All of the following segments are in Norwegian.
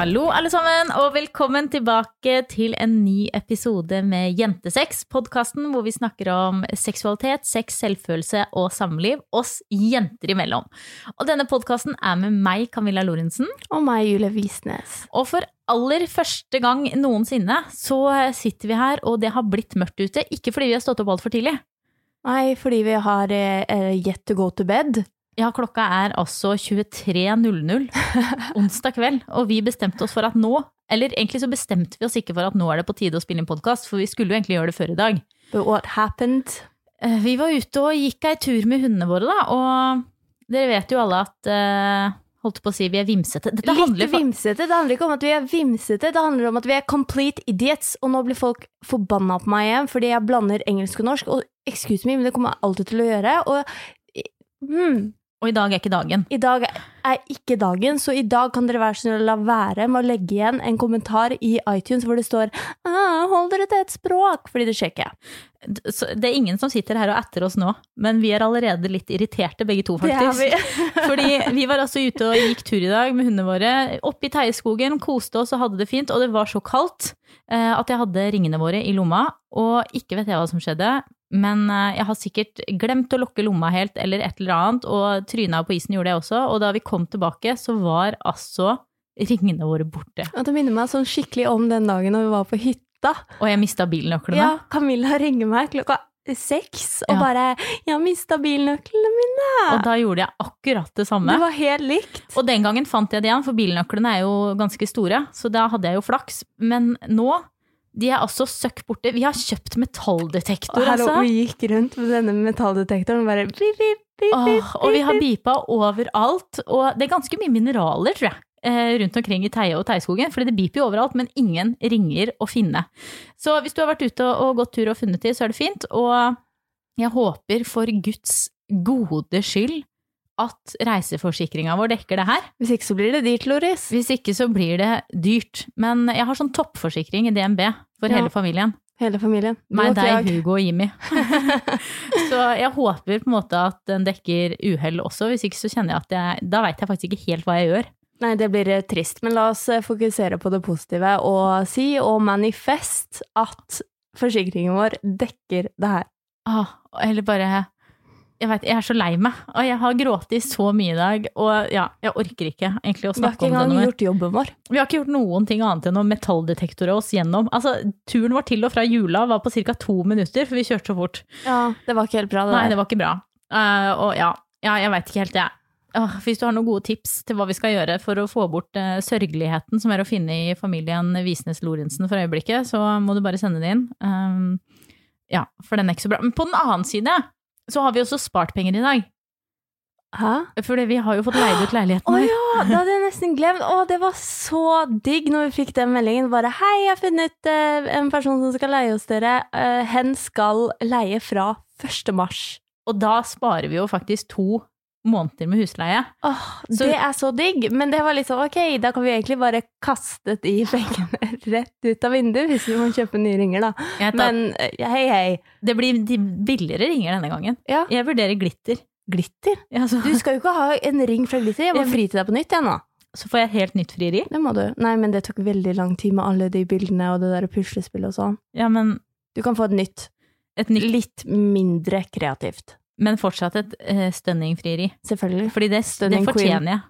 Hallo, alle sammen, og velkommen tilbake til en ny episode med Jentesex. Podkasten hvor vi snakker om seksualitet, sex, selvfølelse og samliv oss jenter imellom. Og denne podkasten er med meg, Camilla Lorentzen. Og meg, Julie Visnes. Og for aller første gang noensinne så sitter vi her, og det har blitt mørkt ute. Ikke fordi vi har stått opp altfor tidlig. Nei, fordi vi har uh, yet to go to bed. Ja, klokka er altså 23.00 onsdag kveld, og vi bestemte oss for at nå Eller egentlig så bestemte vi oss ikke for at nå er det på tide å spille inn podkast, for vi skulle jo egentlig gjøre det før i dag. But what happened? Eh, Vi var ute og gikk ei tur med hundene våre, da, og dere vet jo alle at uh, Holdt på å si vi er vimsete. Dette Litt vimsete. Det handler ikke om at vi er vimsete, det handler om at vi er complete idiots. Og nå blir folk forbanna på meg igjen fordi jeg blander engelsk og norsk. Og excuse me, men det kommer jeg alltid til å gjøre. Og hmm, Og i dag er ikke dagen. i dag er ikke dagen, så i dag kan dere være snill å la være med å legge igjen en kommentar i iTunes hvor det står ah, 'hold dere til et språk', fordi det skjer ikke. Så Det er ingen som sitter her og etter oss nå, men vi er allerede litt irriterte begge to, Det er vi. Fordi vi var altså ute og gikk tur i dag med hundene våre. Oppe i Teieskogen, koste oss og hadde det fint. Og det var så kaldt eh, at jeg hadde ringene våre i lomma. Og ikke vet jeg hva som skjedde, men eh, jeg har sikkert glemt å lukke lomma helt eller et eller annet. Og tryna på isen gjorde jeg også. Og da vi kom tilbake, så var altså ringene våre borte. Og det minner meg sånn skikkelig om den dagen når vi var på hytta. Og jeg mista bilnøklene. Ja, Camilla ringer meg klokka seks og Ja. bare 'Jeg har mista bilnøklene mine'. Og da gjorde jeg akkurat det samme. det var helt likt. Og den gangen fant jeg det igjen, for bilnøklene er jo ganske store, så da hadde jeg jo flaks. Men nå, de er altså søkk borte. Vi har kjøpt metalldetektor, hallo, altså. vi gikk rundt med denne metalldetektoren og bare bip, bip, bip, Åh, og vi har bip. bipa overalt. Og det er ganske mye mineraler, tror jeg, eh, rundt omkring i Teie og Teieskogen. For det biper jo overalt, men ingen ringer å finne. Så hvis du har vært ute og og gått tur og funnet de, så er det fint. Og jeg håper for Guds gode skyld at reiseforsikringa vår dekker det her. Hvis ikke så blir det dyrt, Loris. Hvis ikke så blir det dyrt. Men jeg har sånn toppforsikring i DNB for Ja. hele familien. Hele familien. Meg, deg. Hugo og Jimmy. så jeg håper på en måte at den dekker uhell også. Hvis ikke så kjenner jeg at jeg Da veit jeg faktisk ikke helt hva jeg gjør. Nei, det blir eh, trist, men la oss eh, fokusere på det positive og si og manifest at forsikringen vår dekker det her. Ah, eller bare jeg, vet, jeg er så lei meg, og jeg har grått så mye i dag. Og ja, jeg orker ikke egentlig å snakke om det Vi har ikke engang gjort jobben vår. Vi har ikke gjort noen ting annet enn å metalldetektore oss gjennom. Altså, Turen vår til og fra Jula var på ca. to minutter, for vi kjørte så fort. Ja, det var ikke helt bra, det Nei, der. det var ikke bra. Uh, og ja, ja jeg veit ikke helt, jeg. Åh, hvis du har noen gode tips til hva vi skal gjøre for å få bort uh, sørgeligheten som er å finne i familien Visnes Lorentzen for øyeblikket, så må du bare sende det inn. Um, ja, for den er ikke så bra. Men på den annen side så har vi også spart penger i dag. Hæ? Fordi vi har jo fått leid ut leiligheten Å oh, ja, det hadde jeg nesten glemt. Å, det var så digg når vi fikk den meldingen. Bare 'Hei, jeg har funnet uh, en person som skal leie hos dere. Uh, hen skal leie fra 1. mars'. Og da sparer vi jo faktisk to måneder med husleie. Åh, Så- det er så digg. Men det var litt sånn ok, da kan vi egentlig bare kaste de pengene rett ut av vinduet hvis vi må kjøpe nye ringer, da. Jeg tar, Men eh, hei, hei. det blir de billigere ringer denne gangen. Ja, Jeg vurderer glitter. glitter. Ja, Du skal jo ikke ha en ring fra glitter. Jeg må fri til deg på nytt, jeg nå. så får jeg helt nytt frieri. Det må du. Nei, men det tok veldig lang tid med alle de bildene og det der puslespillet og sånn. Ja, men Du kan få et nytt. et nytt Litt mindre kreativt. Men fortsatt et uh, stunning frieri. Selvfølgelig. Fordi det, det fortjener jeg.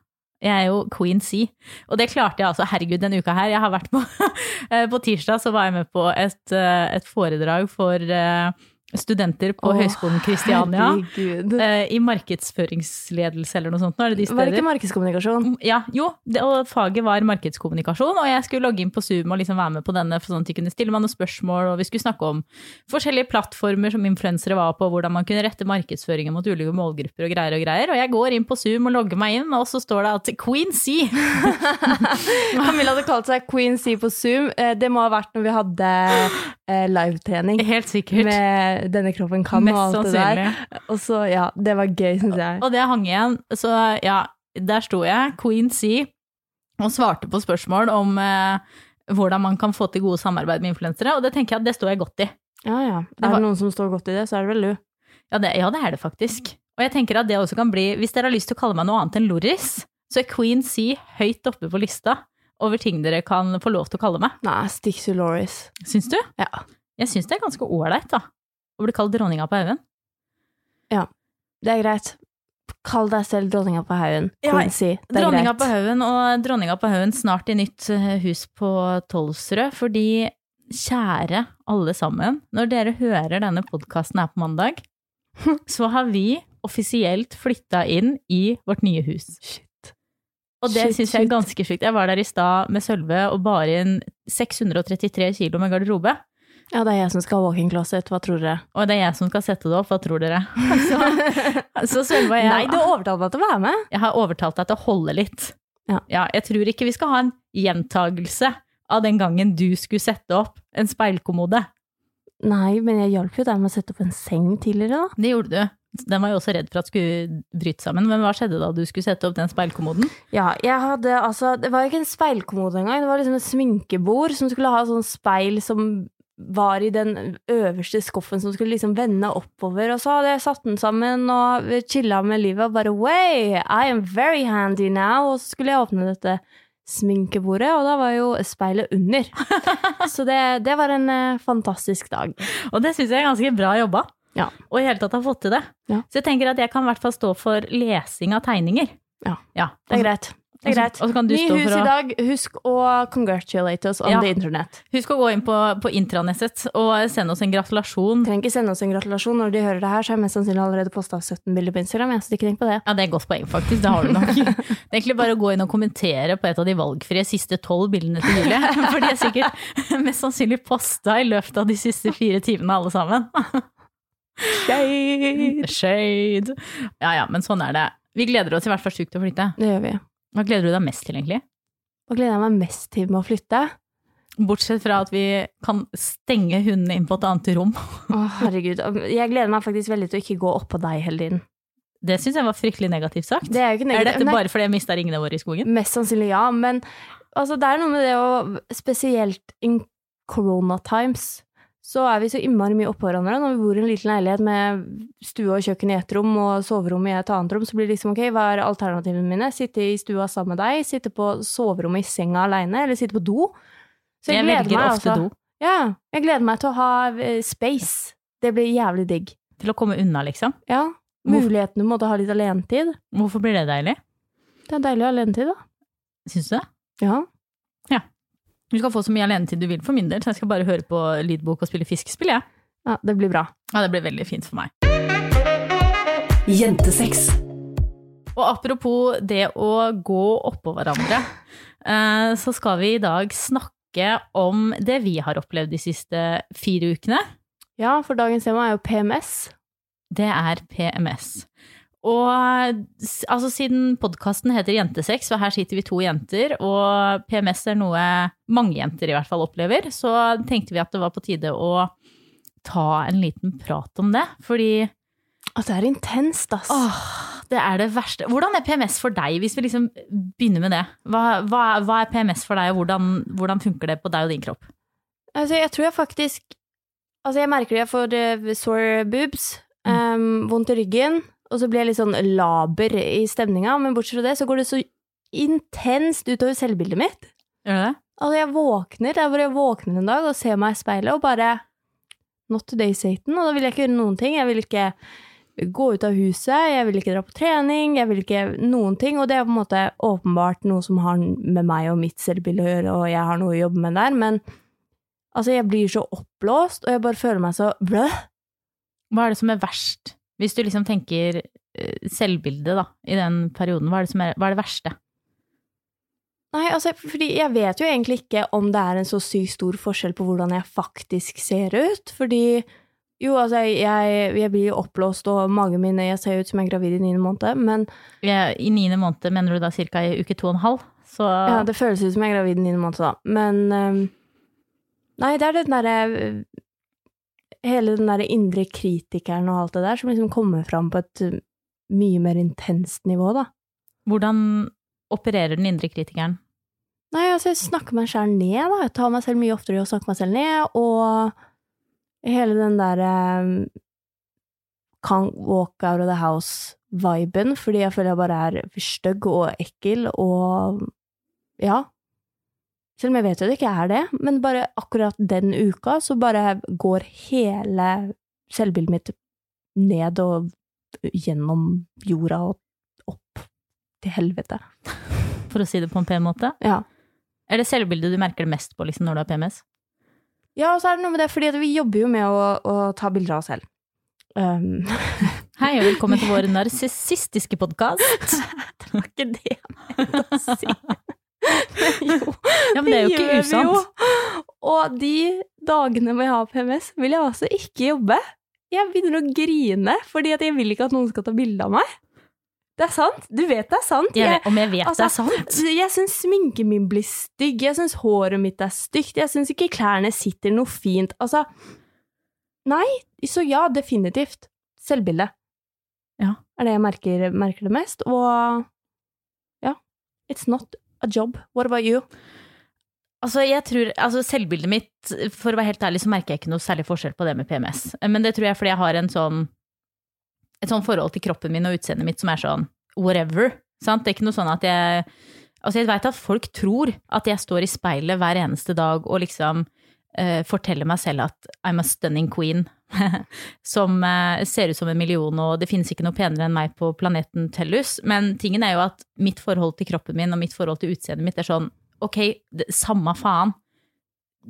Jeg er jo queen C. Og det klarte jeg altså. Herregud, denne uka her. Jeg har vært på eh, På tirsdag så var jeg med på et, eh, et foredrag for eh, studenter på oh, Høgskolen Kristiania. Eh, I markedsføringsledelse eller noe sånt. Nå er det de Var det ikke markedskommunikasjon? Ja, jo, det, og faget var markedskommunikasjon, og jeg skulle logge inn på Zoom og liksom være med på denne, for sånn at de kunne stille meg noen spørsmål, og vi skulle snakke om forskjellige plattformer som influensere var på, hvordan man kunne rette markedsføringen mot ulike målgrupper og greier og greier. Og jeg går inn på Zoom og logger meg inn, og så står det at Queen C Camilla hadde kalt seg Queen C på Zoom. Eh, Det må ha vært når vi hadde eh, livetrening. Helt sikkert. Med Denne kroppen kan og Mest alt det der. Og så, ja, det var gøy, syns jeg. Og det hang igjen. Så ja, der sto jeg, Queen C. og svarte på spørsmål om eh, hvordan man kan få til gode samarbeid med influensere, og det tenker jeg at det står jeg godt i. Ja, ja. Er det noen som står godt i det, så er det vel du. Ja det, ja, det er det faktisk. Og jeg tenker at det også kan bli, hvis dere har lyst til å kalle meg noe annet enn Loris, så er Queen C høyt oppe på lista over ting dere kan få lov til å kalle meg. Nei, stick Loris. Syns du? Ja. Jeg syns det er ganske ålreit, da. Å bli kalt dronninga på haugen. Det er greit. Kall deg selv dronninga på haugen. Ja. Det er Dronninga greit. på haugen og dronninga på haugen snart i nytt eh, hus på Tolvsrød, fordi kjære alle sammen, når dere hører denne podkasten her på mandag, så har vi offisielt flytta inn i vårt nye hus. Shit. Og det syns jeg er ganske sjukt. Jeg var der i stad med Sølve og bar inn 633 kilo med garderobe. Ja, det er jeg som skal ha walk-in closet, hva tror dere? Og det er jeg som skal sette det opp, hva tror dere? Så, så Sølva, og jeg Nei, du har overtalt meg til å være med! Jeg har overtalt deg til å holde litt. Ja. jeg tror ikke vi skal ha en gjentagelse av den gangen du skulle sette opp en speilkommode. Nei, men jeg hjalp jo deg med å sette opp en seng tidligere, da. Det gjorde du. Den var jo også redd for at skulle bryte sammen, men hva skjedde da du skulle sette opp den speilkommoden? Ja, jeg hadde altså Det var ikke en speilkommode engang, det var liksom et sminkebord som skulle ha sånn speil som var i den øverste skuffen som skulle liksom vende oppover, og så hadde jeg satt den sammen og chilla med livet og bare way, I am very handy now, og så skulle jeg åpne dette sminkebordet, og da var jo speilet under. Så det, det var en eh, fantastisk dag. Og det syns jeg er ganske bra jobba. Ja. Og i hele tatt har fått til det. Ja. Så jeg tenker at jeg kan i hvert fall stå for lesing av tegninger. Ja. ja. Det er greit. Det er greit. Og så kan du Ny stå hus for å i dag. Husk å congratulate oss on Ja. the internet. Husk å gå inn på, på intranettet og sende oss en gratulasjon. Trenger ikke sende oss en gratulasjon når de hører det her, så har jeg mest sannsynlig allerede posta 17 bilder på Instagram. Jeg, så ikke tenk på det. Ja, det er et godt poeng, faktisk. Det har du nok. Det er egentlig bare å gå inn og kommentere på et av de valgfrie siste tolv bildene til Julie. For de er sikkert mest sannsynlig posta i løpet av de siste fire timene, alle sammen. Shade. Ja ja, men sånn er det. Vi gleder oss i hvert fall sjukt til å flytte. Det gjør vi. Hva gleder du deg mest til, egentlig? Hva gleder jeg meg mest til med å flytte? Bortsett fra at vi kan stenge hundene inn på et annet rom. Å, herregud. Jeg gleder meg faktisk veldig til å ikke gå oppå deg hele tiden. Det syns jeg var fryktelig negativt sagt. Det er ikke er dette bare fordi jeg mista ringene våre i skogen? Mest sannsynlig ja, men altså, det er noe med det å Spesielt in corona times, så er vi så innmari mye oppå hverandre. Når vi bor i en liten leilighet med stue og kjøkken i ett rom og soverom i et annet rom, så blir det liksom ok, hva er alternativene mine? Sitte i stua sammen med deg, sitte på soverommet i senga aleine, eller sitte på do? Så Jeg, gleder velger meg ofte altså- do. Ja, jeg gleder meg til å ha eh, space. Det blir jævlig digg. Til å komme unna, liksom. Ja. Muligheten du å ha litt alenetid. Hvorfor blir det deilig? Det er deilig å ha alenetid, da. Syns du det? Ja. Ja. Du skal få så mye alenetid du vil for min del, så jeg skal bare høre på lydbok og spille fiskespill, jeg. ja, det blir bra. Ja, det blir veldig fint for meg. Jentesex. Og apropos det å gå oppå hverandre, eh, så skal vi i dag snakke om det vi har opplevd de siste fire ukene. Ja, for dagens tema er jo PMS. Det er PMS. Og altså siden podkasten heter Jentesex, og her sitter vi to jenter, og PMS er noe mange jenter i hvert fall opplever, så tenkte vi at det var på tide å ta en liten prat om det. Fordi At det er intenst, ass. åh, det er det verste. Hvordan er PMS for deg, hvis vi liksom begynner med det? Hva, hva, hva er PMS for deg, og hvordan, hvordan funker det på deg og din kropp? Altså, jeg tror jeg faktisk Altså, jeg merker det jeg får eh, sore boobs, um, vondt i ryggen, og så blir jeg litt sånn laber i stemninga, men bortsett fra det så går det så intenst utover selvbildet mitt. Gjør det det? Altså, jeg våkner, jeg bare våkner en dag og ser meg i speilet og bare Not today, Satan. Og da vil jeg ikke gjøre noen ting. Jeg vil ikke gå ut av huset, jeg vil ikke dra på trening, jeg vil ikke noen ting. Og det er på en måte åpenbart noe som har med meg og mitt selvbilde å gjøre, og jeg har noe å jobbe med der, men altså, jeg blir så oppblåst, og jeg bare føler meg så blø. Hva er det som er verst? Hvis du liksom tenker selvbildet, da, i den perioden, hva er det, som er, hva er det verste? Nei, altså, fordi jeg vet jo egentlig ikke om det er en så sykt stor forskjell på hvordan jeg faktisk ser ut, fordi jo, altså, jeg, jeg blir jo oppblåst, og magen min Jeg ser ut som jeg er gravid i niende måned, men Ja, I niende måned mener du da ca. i uke to og en halv? Så ja, det føles ut som jeg er gravid i niende måned, da. Men um, Nei, det er den derre Hele den derre indre kritikeren og alt det der som liksom kommer fram på et øh, mye mer intenst nivå, da. hvordan opererer den indre kritikeren? Nei, altså, jeg snakker meg selv ned, da. Jeg tar meg selv mye oftere i å snakke meg selv ned, og hele den derre Can't walk out of the house-viben, fordi jeg føler jeg bare er for stygg og ekkel og Ja. Selv om jeg vet jo det ikke er det, men bare akkurat den uka så bare går hele selvbildet mitt ned og gjennom jorda og opp til helvete. For å si det på en pen måte. Ja. Er det selvbildet du merker det mest på liksom, når du har PMS? Ja, og så er det noe med det, fordi vi jobber jo med å, å ta bilder av oss selv. Um, Hei og velkommen til vår narsissistiske podkast. det var ikke det jeg mente å si. Jo, Ja, men det er jo ikke usant. Og de dagene hvor jeg har PMS, vil jeg altså ikke jobbe. Jeg begynner å grine fordi jeg vil ikke at noen skal ta bilde av meg. Det er sant. Du vet det er sant. Jeg Jeg, om jeg vet det er altså, sant? jeg syns sminken min blir stygg, jeg syns håret mitt er stygt, jeg syns ikke klærne sitter noe fint. Altså Nei, så ja, definitivt. Selvbilde. Ja. Er det jeg merker, merker det mest. Og ja, it's not a job. What about you? Altså, jeg tror, altså Selvbildet mitt, for å være helt ærlig, så merker jeg ikke noe særlig forskjell på det med PMS. Men det tror jeg fordi jeg har en sånn, et sånn forhold til kroppen min og utseendet mitt som er sånn whatever. Sant? Det er ikke noe sånn at jeg Altså, jeg veit at folk tror at jeg står i speilet hver eneste dag og liksom uh, forteller meg selv at I'm a stunning queen. som eh, ser ut som en million, og det finnes ikke noe penere enn meg på planeten Tellus. Men tingen er jo at mitt forhold til kroppen min og mitt forhold til utseendet mitt er sånn ok, det, samme faen.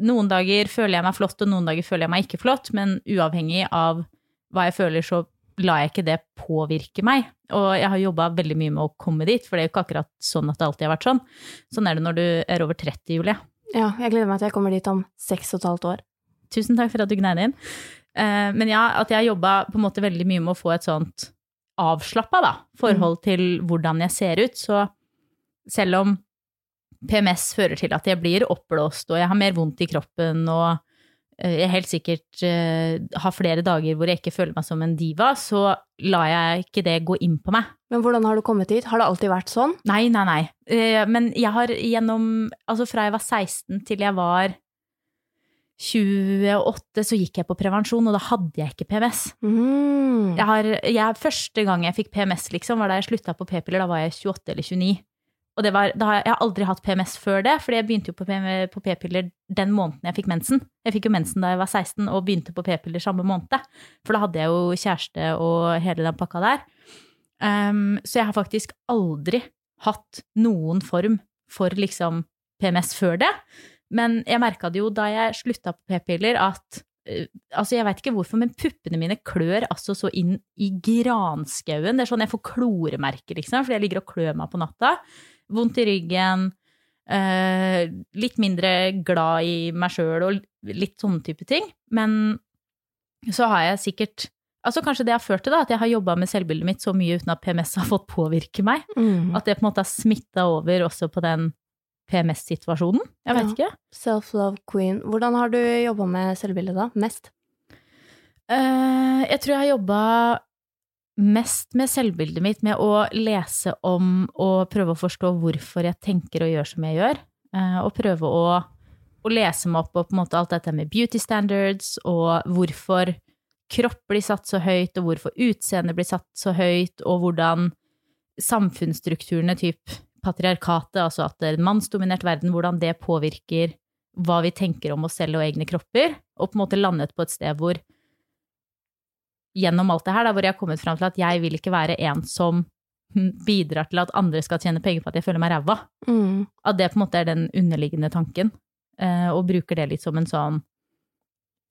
Noen dager føler jeg meg flott, og noen dager føler jeg meg ikke flott, men uavhengig av hva jeg føler, så lar jeg ikke det påvirke meg. Og jeg har jobba veldig mye med å komme dit, for det er jo ikke akkurat sånn at det alltid har vært sånn. Sånn er det når du er over 30, Julie. Ja, jeg gleder meg til jeg kommer dit om seks og et halvt år. Tusen takk for at du gnei det inn. Eh, Men ja, at jeg jobba på en måte veldig mye med å få et sånt avslappa da, forhold til hvordan jeg ser ut. Så selv om PMS fører til at jeg blir oppblåst, og jeg har mer vondt i kroppen, og eh, jeg helt sikkert eh, har flere dager hvor jeg ikke føler meg som en diva, så lar jeg ikke det gå inn på meg. Men hvordan har du kommet dit? Har det alltid vært sånn? Nei, nei, nei. Men jeg har gjennom Altså fra jeg var 16 til jeg var 28, så gikk jeg på prevensjon, og da hadde jeg ikke PMS. Mm. Jeg har, jeg, første gang jeg fikk PMS, liksom, var da jeg slutta på p-piller. Da var jeg 28 eller 29. Og det var, har jeg, jeg har aldri hatt PMS før det, fordi jeg begynte jo på p-piller den måneden jeg fikk mensen. Jeg fikk jo mensen da jeg var 16, og begynte på p-piller samme måned. For da hadde jeg jo kjæreste og hele den pakka der. Um, så jeg har faktisk aldri hatt noen form for liksom PMS før det. Men jeg merka det jo da jeg slutta på p-piller, at eh, Altså, jeg veit ikke hvorfor, men puppene mine klør altså så inn i granskauen. Det er sånn jeg får kloremerker, liksom, fordi jeg ligger og klør meg på natta. Vondt i ryggen. eh, litt mindre glad i meg sjøl og litt sånne type ting. Men så har jeg sikkert Altså Kanskje det har ført til da, at jeg har jobba med selvbildet mitt så mye uten at PMS har fått påvirke meg. Mm. At det på en måte har smitta over også på den PMS-situasjonen. Jeg veit Ja. ikke. Self-love queen. Hvordan har du jobba med selvbildet da? Mest? Uh, jeg tror jeg har jobba mest med selvbildet mitt med å lese om og prøve å forstå hvorfor jeg tenker og gjør som jeg gjør. Uh, og prøve å, å lese meg opp på på en måte alt dette med beauty standards, og hvorfor kropp blir satt så høyt, og hvorfor utseende blir satt så høyt, og hvordan samfunnsstrukturene, typ patriarkatet, altså at det er en mannsdominert verden, hvordan det påvirker hva vi tenker om oss selv og egne kropper, og på en måte landet på et sted hvor gjennom alt det her, da, hvor jeg har kommet fram til at jeg vil ikke være en som bidrar til at andre skal tjene penger på at jeg føler meg ræva. Mm. At det på en måte er den underliggende tanken, eh, og bruker det litt som en sånn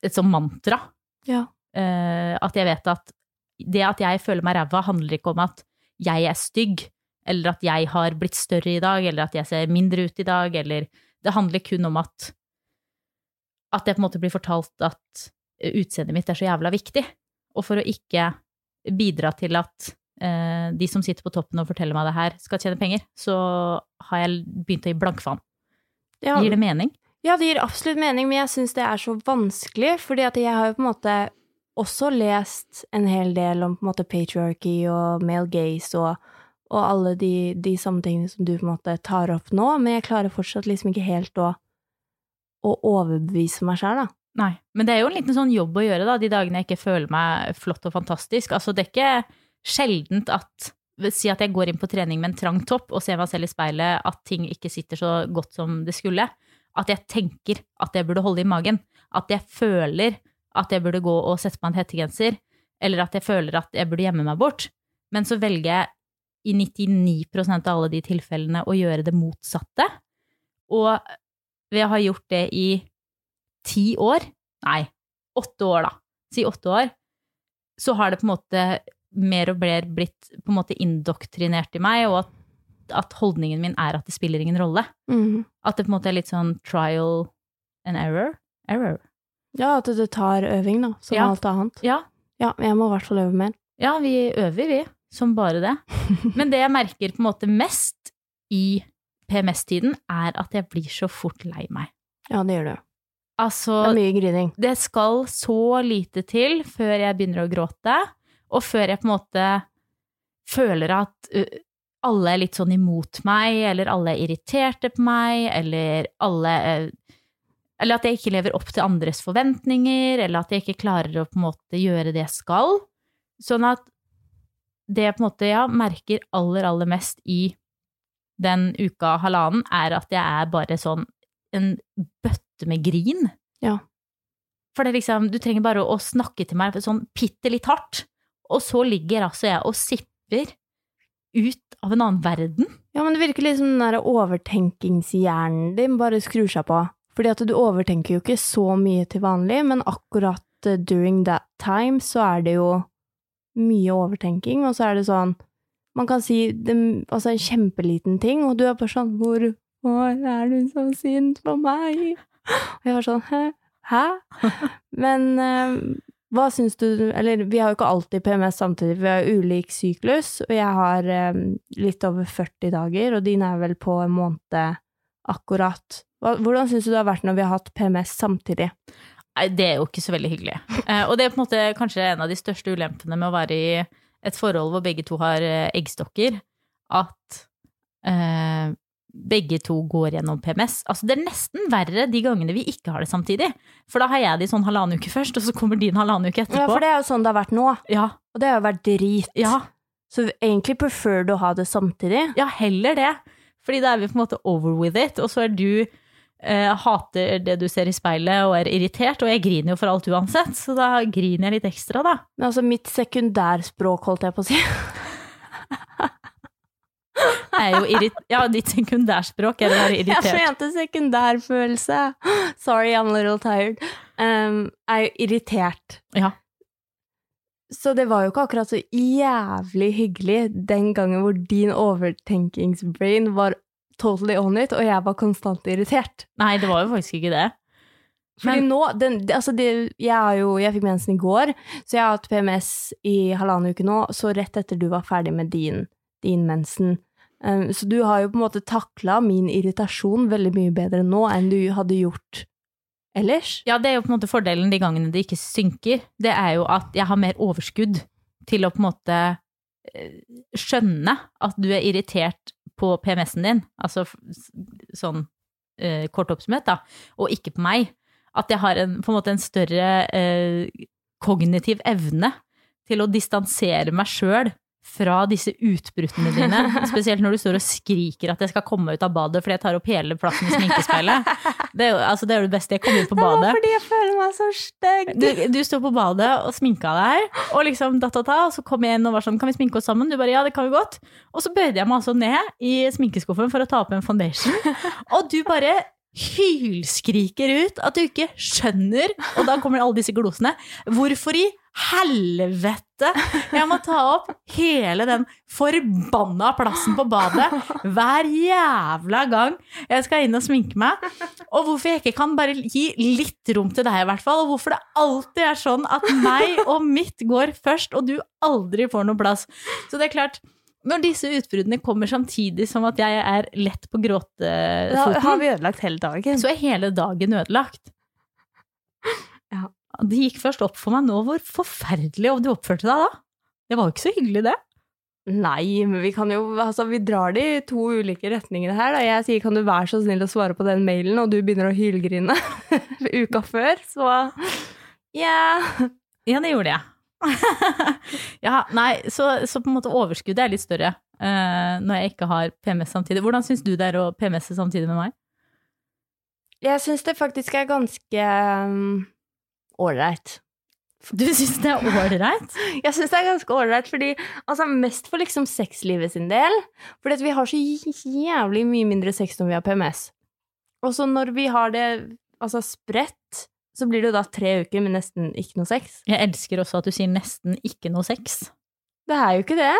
et sånn mantra. Ja. Eh, at jeg vet at det at jeg føler meg ræva, handler ikke om at jeg er stygg, eller at jeg har blitt større i dag, eller at jeg ser mindre ut i dag, eller Det handler kun om at at jeg på en måte blir fortalt at utseendet mitt er så jævla viktig. Og for å ikke bidra til at eh, de som sitter på toppen og forteller meg det her, skal tjene penger, så har jeg begynt å gi blankfaen. Ja, Gir det mening? Ja, det gir absolutt mening, men jeg syns det er så vanskelig, fordi at jeg har jo på en måte også lest en hel del om på en måte patriarchy og male gaze og, og alle de, de tingene som du på en måte tar opp nå, men jeg klarer fortsatt liksom ikke helt å, å overbevise meg sjøl, da. Nei. Men det er jo en liten sånn jobb å gjøre, da, de dagene jeg ikke føler meg flott og fantastisk. Altså, det er ikke sjeldent at Si at jeg går inn på trening med en trang topp og ser meg selv i speilet, at ting ikke sitter så godt som det skulle. At jeg tenker at jeg burde holde i magen. At jeg føler at jeg burde gå og sette på en hettegenser. Eller at jeg føler at jeg burde gjemme meg bort. Men så velger jeg i 99% av alle de tilfellene å gjøre det motsatte. Og ved å ha gjort det i ti år, nei, åtte år da, si åtte år, så har det på en måte mer og mer blitt på en måte indoktrinert i meg, og at, at holdningen min er at det spiller ingen rolle. Mm. At det på en måte er litt sånn trial and error. Error. Ja, at det tar øving, da, som Ja. alt annet. Ja, Ja, jeg må i hvert fall øve mer. ja, vi øver, vi, som bare det. Men det jeg merker på en måte mest i PMS-tiden, er at jeg blir så fort lei meg. Ja, det gjør du. Altså, Det er mye grining. det skal så lite til før jeg begynner å gråte, og før jeg på en måte føler at alle er litt sånn imot meg, eller alle er irriterte på meg, eller alle Eller at jeg ikke lever opp til andres forventninger, eller at jeg ikke klarer å på en måte gjøre det jeg skal. Sånn at det jeg på en måte ja, merker aller, aller mest i den uka halvannen, er at jeg er bare sånn en bøtte med grin. Ja. For det liksom, du trenger bare å snakke til meg sånn bitte litt hardt, og så ligger altså jeg og sipper ut av en annen verden. Ja, men det virker litt som den der overtenkingshjernen din bare skrur seg på. Fordi at du overtenker jo ikke så mye til vanlig, men akkurat eh, during that time så er det jo mye overtenking, og så er det sånn Man kan si det, altså en kjempeliten ting, og du er bare sånn Hvorfor er du så sint på meg? Og jeg var sånn Hæ? Hæ? Men eh, hva syns du Eller vi har jo ikke alltid PMS samtidig, vi har ulik syklus, og jeg har eh, litt over 40 dager, og din er vel på en måned akkurat. Hvordan syns du det har vært når vi har hatt PMS samtidig? Det er jo ikke så veldig hyggelig. Eh, og det er på en måte kanskje en av de største ulempene med å være i et forhold hvor begge to har eh, eggstokker, at eh, begge to går gjennom PMS. Altså, det er nesten verre de gangene vi ikke har det samtidig. For da har jeg det i sånn halvannen uke først, og så kommer din halvannen uke etterpå. Ja, for det er jo sånn det har vært nå, Ja, og det har jo vært drit. ja, Så egentlig prefer du å ha det samtidig. ja, heller det. Fordi da er vi på en måte over with it, og så er du hater det du ser i speilet og er irritert, og jeg griner jo for alt uansett, så da griner jeg litt ekstra, da. Men altså mitt sekundærspråk, holdt jeg på å si. Er jo irrit ja, ditt sekundærspråk er å være irritert. Jeg mente sekundærfølelse. Sorry, I'm a little tired. Um, er jo irritert. Ja. Så det var jo ikke akkurat så jævlig hyggelig den gangen hvor din overtenkingsbrain var totally on it, og jeg var konstant irritert. Nei, det var jo faktisk ikke det. Fordi Men- nå, den, altså det, jeg, har jo, jeg fikk mensen i går, så jeg har hatt PMS i halvannen uke nå, så rett etter du var ferdig med din, din mensen. Um, så du har jo på en måte takla min irritasjon veldig mye bedre nå enn du hadde gjort ellers. Ja, det er jo på en måte fordelen de gangene det ikke synker. Det er jo at jeg har mer overskudd til å på en måte eh, skjønne at du er irritert på PMS-en din, altså sånn eh, kort oppsummert, da, og ikke på meg. At jeg har en, på en måte en større eh, kognitiv evne til å distansere meg sjøl fra disse utbruddene dine, spesielt når du står og skriker at jeg skal komme ut av badet fordi jeg tar opp hele plassen i sminkespeilet. Det er jo altså, det, er jo det beste. Jeg kommer ut på badet. Det var fordi jeg føler meg så stygg. Du, du står på badet og sminka deg, og liksom da, da, da, og så kom jeg inn og var sånn, kan vi sminke oss sammen? Du bare, ja, det kan vi godt. Og så bøyde jeg meg altså ned i sminkeskuffen for å ta opp en foundation, og du bare hylskriker ut at du ikke skjønner, og da kommer alle disse glosene, hvorfor i helvete jeg må ta opp hele den forbanna plassen på badet hver jævla gang jeg skal inn og sminke meg. Og hvorfor jeg ikke kan bare gi litt rom til deg, i hvert fall. Og hvorfor det alltid er sånn at meg og mitt går først, og du aldri får noe plass. Så det er klart, når disse utbruddene kommer samtidig som at jeg er lett på gråtefoten Da har vi ødelagt hele dagen. så er hele dagen ødelagt. Det gikk først opp for meg nå hvor forferdelig du oppførte deg da. Det var jo ikke så hyggelig, det. Nei, men vi kan jo Altså, vi drar det i to ulike retninger her, da. Jeg sier kan du være så snill å svare på den mailen, og du begynner å hylgrine uka før, så ja. Ja, det gjorde jeg. ja, nei, så, så på en måte overskuddet er litt større uh, når jeg ikke har PMS samtidig. Hvordan syns du det er å PMS-e samtidig med meg? Jeg syns det faktisk er ganske um, ålreit. Du syns det er ålreit? Jeg syns det er ganske ålreit, fordi altså, mest for liksom sexlivet sin del. Fordi vi har så jævlig mye mindre sex når vi har PMS. Og så når vi har det altså spredt, så blir det jo da tre uker med nesten ikke noe sex. Jeg elsker også at du sier nesten ikke noe sex. Det er jo ikke det.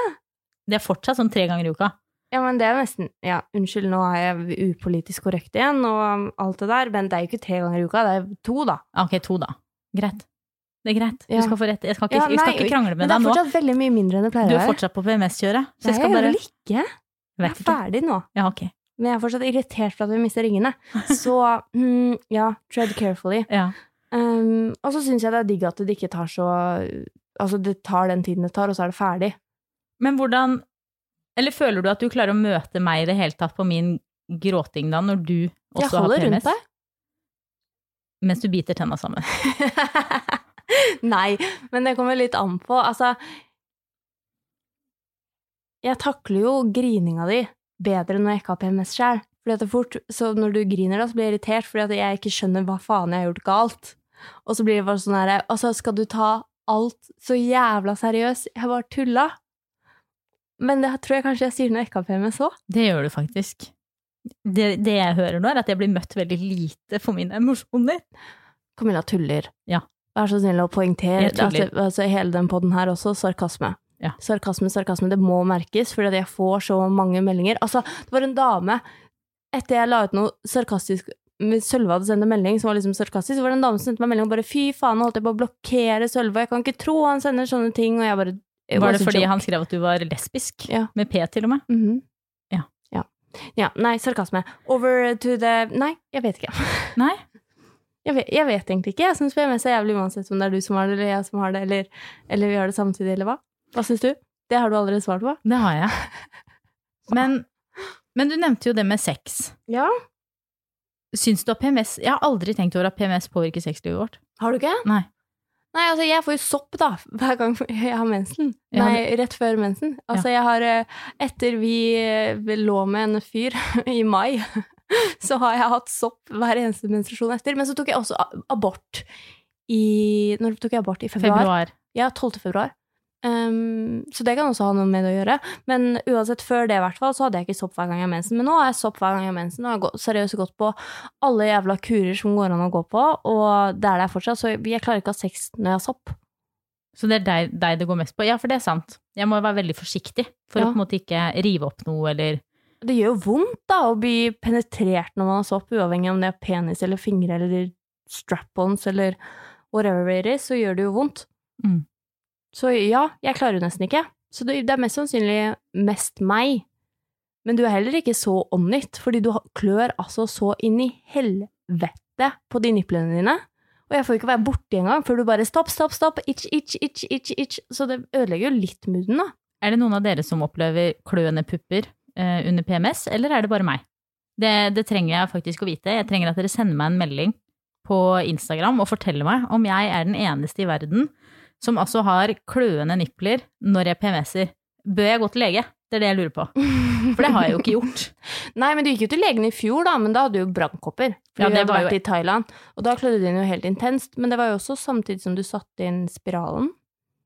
Det er fortsatt sånn tre ganger i uka. Ja, men det er nesten Ja, unnskyld, nå er jeg upolitisk korrekt igjen og alt det der, men det er jo ikke tre ganger i uka, det er to, da. Ok, to, da. Greit. Det er greit. Ja. Du skal få rett. Jeg skal ikke, Ja, jeg skal ikke krangle med deg Men det er er nå. fortsatt veldig mye mindre enn det pleier å være. Du er fortsatt på PMS-kjøret. Så jeg skal jeg bare vel ikke. Jeg er ferdig nå. Ja, ok. Men jeg er fortsatt irritert for at vi mister ringene. Så mm, ja, tread carefully. Ja. Um, og så syns jeg det er digg at det ikke tar så Altså, det tar den tiden det tar, og så er det ferdig. Men hvordan Eller føler du at du klarer å møte meg i det hele tatt på min gråting da, når du også har PMS? Jeg holder rundt deg. Mens du biter tenna sammen. Nei, men det kommer litt an på. Altså Jeg takler jo grininga di bedre når jeg ikke har PMS sjøl. Fordi at det fort, så når du griner, da, så blir jeg irritert fordi at jeg ikke skjønner hva faen jeg har gjort galt. Og så blir det bare sånn herre Altså, skal du ta alt så jævla seriøst? Jeg bare tulla. Men det tror jeg kanskje jeg sier når jeg ikke har PMS òg. Det gjør du faktisk. Det, det jeg hører nå, er at jeg blir møtt veldig lite for mine emosjoner. Camilla tuller. Ja. Vær så snill å poengtere altså, altså, hele den podden her også, sarkasme. Ja. Sarkasme, sarkasme, det må merkes, fordi jeg får så mange meldinger. Altså, det var en dame, etter jeg la ut noe sarkastisk Sølve hadde sendt en melding som var liksom sarkastisk, så var det en dame som sendte meg melding og bare fy faen, holdt jeg på å blokkere Sølve, jeg kan ikke tro han sender sånne ting, og jeg bare Var det fordi han skrev at du var lesbisk? Ja. Med P til og med? Mm Ja. Ja. Nei, sarkasme. Over to the Nei, jeg vet ikke. Nei? Jeg vet, jeg vet egentlig ikke. Jeg syns PMS er jævlig uansett om det er du som har det, eller jeg som har det, eller, eller vi har det samtidig, eller hva. Hva syns du? Det har du allerede svart på. Det har jeg. Men, men du nevnte jo det med sex. Ja. Syns du at PMS Jeg har aldri tenkt over at PMS påvirker sexlivet vårt. Har du ikke? Nei. Nei, altså, jeg får jo sopp, da, hver gang jeg har mensen. Ja, Nei, rett før mensen. Altså, jeg har eh, Etter vi eh, lå med en fyr i mai, så har jeg hatt sopp hver eneste menstruasjon etter. Men så tok jeg også abort i Når tok jeg abort? I februar? Februar. Ja, 12. februar. Um, så det kan også ha noe med det å gjøre. Men uansett, før det i hvert fall, så hadde jeg ikke sopp hver gang jeg har mensen. Men nå har jeg sopp hver gang jeg har mensen, og jeg har seriøst gått på alle jævla kurer som går an å gå på, og det er der fortsatt, så jeg klarer ikke å ha sex når jeg har sopp. Så det er deg, deg det går mest på? Ja, for det er sant. Jeg må være veldig forsiktig for Ja. å på en måte ikke rive opp noe eller Det gjør jo vondt da å bli penetrert når man har sopp, uavhengig om det er penis eller fingre eller strap-ons eller whatever it is, så gjør det jo vondt. Mm. Så ja, jeg klarer jo nesten ikke. Så det, er mest sannsynlig mest meg. Men du er heller ikke så it, fordi du klør altså så inn i helvete på de niplene dine. Og jeg får ikke være borti engang før du bare stopp, stopp, stopp, itch, itch, itch, itch, itch. Så det ødelegger jo litt mooden, da. Er det noen av dere som opplever kløende pupper eh, under PMS, eller er det bare meg? Det, det trenger jeg faktisk å vite. Jeg trenger at dere sender meg en melding på Instagram og forteller meg om jeg er den eneste i verden som altså har kløende nipler når jeg PMS-er. Bør jeg gå til lege? Det er det jeg lurer på. For det har jeg jo ikke gjort. Nei, men du gikk jo til legen i fjor, da, men da hadde du jo brannkopper. For Ja, du det hadde var vært jo- i Thailand, og da klødde det inn jo helt intenst. Men det var jo også samtidig som du satte inn spiralen.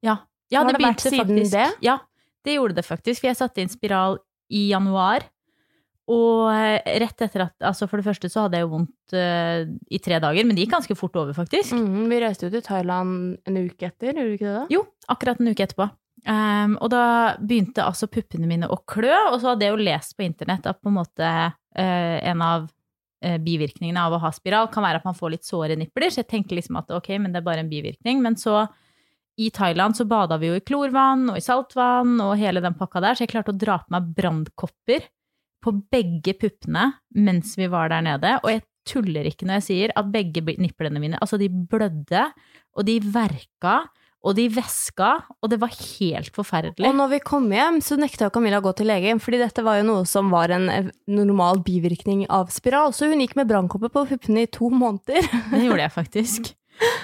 Ja, ja det det begynte faktisk. det? Ja, det gjorde det faktisk. For jeg satte inn spiral i januar. Og eh, rett etter at Altså, for det første så hadde jeg jo vondt uh, i tre dager, men det gikk ganske fort over, faktisk. Mm, vi reiste jo til Thailand en uke etter, gjorde vi ikke det da? Jo, akkurat en uke etterpå. Um, og da begynte altså puppene mine å klø, og så hadde jeg jo lest på internett at på en måte uh, en av uh, bivirkningene av å ha spiral kan være at man får litt såre nipler, så jeg tenker liksom at ok, men det er bare en bivirkning. Men så i Thailand så bada vi jo i klorvann og i saltvann og hele den pakka der, så jeg klarte å dra på meg brannkopper på begge puppene mens vi var der nede. Og jeg tuller ikke når jeg sier at begge nipplene niplene mine, altså de blødde, og de verka, og de væska, og det var helt forferdelig. Og når vi kom hjem, så nekta Camilla å gå til legen, fordi dette var jo noe som var en eh, normal bivirkning av spiral, så hun gikk med brannkopper på puppene i to måneder. Det gjorde jeg faktisk.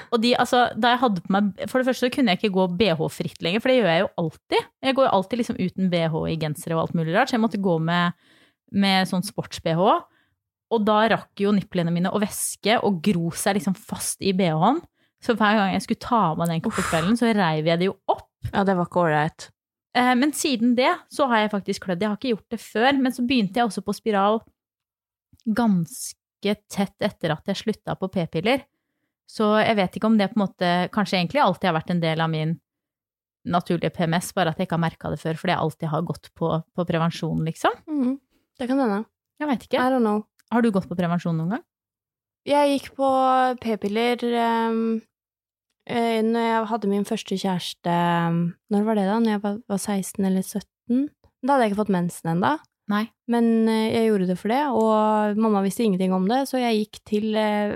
Og de, altså, da jeg hadde på meg For det første så kunne jeg ikke gå BH-fritt lenger, for det gjør jeg jo alltid. Jeg går jo alltid liksom uten BH i gensere og alt mulig rart, så jeg måtte gå med, med sånn sports-BH. Og da rakk jo nipplene mine å væske og gro seg liksom fast i BH-en. Så hver gang jeg skulle ta av meg den kvelden, så reiv jeg det jo opp. Ja, det var ikke ålreit. Eh, Men siden det så har jeg faktisk klødd. Jeg har ikke gjort det før, men så begynte jeg også på spiral ganske tett etter at jeg slutta på p-piller. Så jeg vet ikke om det på en måte kanskje egentlig alltid har vært en del av min naturlige PMS, bare at jeg ikke har merka det før, fordi jeg alltid har gått på, på prevensjon, liksom. Mhm. Det kan hende. Jeg vet I ikke. don't know. Har du gått på prevensjon noen gang? Jeg gikk på p-piller um, eh, når jeg hadde min første kjæreste um, Når var det, da? Når jeg var, var 16 eller 17? Da hadde jeg ikke fått mensen ennå. Nei. Men eh, jeg gjorde det for det, og mamma visste ingenting om det, så jeg gikk til eh,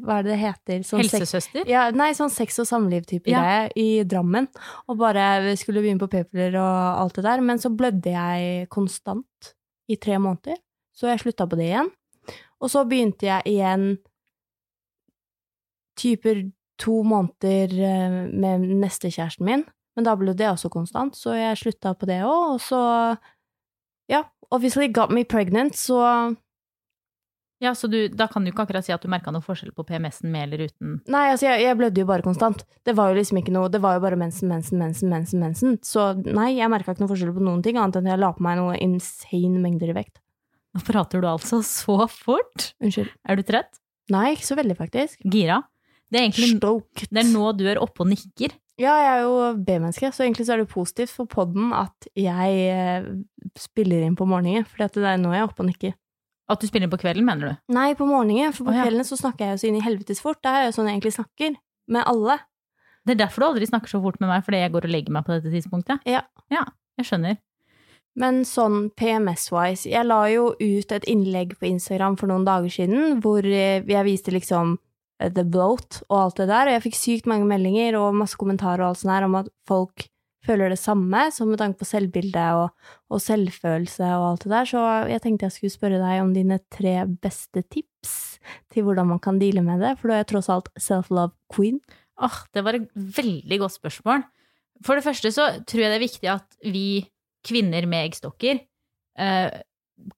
Hva er det det heter? Sånn Helsesøster? Ja, nei, sånn sex og samliv-type Ja. greie i Drammen. Og bare skulle begynne på p-piller og alt det der. Men så blødde jeg konstant i tre måneder, så jeg slutta på det igjen. Og så begynte jeg igjen typer to måneder eh, med neste kjæresten min. Men da ble det også konstant, så jeg slutta på det òg. Og så Ja, obviously got me pregnant, så Ja, så du, da kan du ikke akkurat si at du merka noe forskjell på PMS-en med eller uten Nei, altså, jeg, jeg blødde jo bare konstant. Det var jo liksom ikke noe Det var jo bare mensen, mensen, mensen, mensen, mensen. Så nei, jeg merka ikke noe forskjell på noen ting, annet enn at jeg la på meg noe insane mengder i vekt. Nå prater du altså så fort. Unnskyld. Er du trøtt? Nei, ikke så veldig, faktisk. Gira? Det er egentlig Stoked. det er nå du er oppe og nikker. Ja, jeg er jo B-menneske, så egentlig så er det positivt for podden at jeg eh, spiller inn på morgenen, for det er nå jeg er oppe og nikker. At du spiller inn på kvelden, mener du? Nei, på morgenen, for på oh, ja. kvelden så snakker jeg jo så inn i helvetes fort. Det er jo sånn jeg egentlig snakker. Med alle. Det er derfor du aldri snakker så fort med meg, fordi jeg går og legger meg på dette tidspunktet? Ja. Ja, jeg skjønner. Men sånn PMS-wise, jeg la jo ut et innlegg på Instagram for noen dager siden hvor eh, jeg viste liksom eh, the bloat og alt det der, og jeg fikk sykt mange meldinger og masse kommentarer og alt sånt her om at folk føler det samme, så med tanke på selvbilde og, og selvfølelse og alt det der, så jeg tenkte jeg skulle spørre deg om dine tre beste tips til hvordan man kan deale med det, for du er tross alt self-love queen. Åh, det var et veldig godt spørsmål. For det første så tror jeg det er viktig at vi kvinner med eggstokker eh,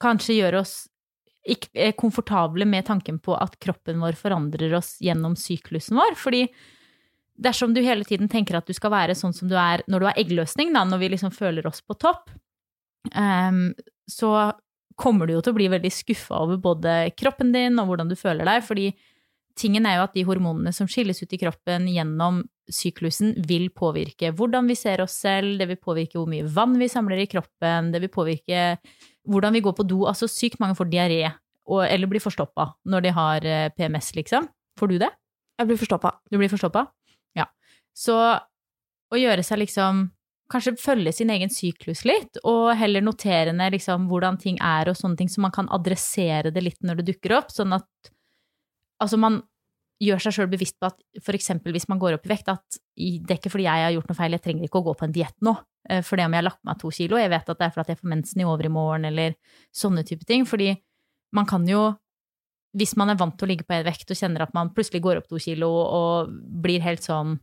kanskje gjør oss ikke eh, komfortable med tanken på at kroppen vår forandrer oss gjennom syklusen vår. Fordi dersom du hele tiden tenker at du skal være sånn som du er når du har eggløsning, da, når vi liksom føler oss på topp, um, så kommer du jo til å bli veldig skuffa over både kroppen din og hvordan du føler deg, fordi tingen er jo at de hormonene som skilles ut i kroppen gjennom syklusen, vil påvirke hvordan vi ser oss selv, det vil påvirke hvor mye vann vi samler i kroppen, det vil påvirke hvordan vi går på do. Altså sykt mange får diaré og, eller blir forstoppa når de har eh, PMS, liksom. Får du det? Jeg blir forstoppa. Du blir forstoppa? Så å gjøre seg liksom Kanskje følge sin egen syklus litt, og heller notere ned liksom hvordan ting er og sånne ting, så man kan adressere det litt når det dukker opp, sånn at altså man gjør seg sjøl bevisst på at eksempel hvis man går opp i vekt, at det er ikke fordi jeg har gjort noe feil, jeg trenger ikke å gå på en diett nå, For det om jeg har lagt meg to kilo, jeg vet at det er fordi jeg får mensen i overmorgen, eller sånne type ting, fordi man kan jo hvis man er vant til å ligge på en vekt og kjenner at man plutselig går opp to kilo og blir helt sånn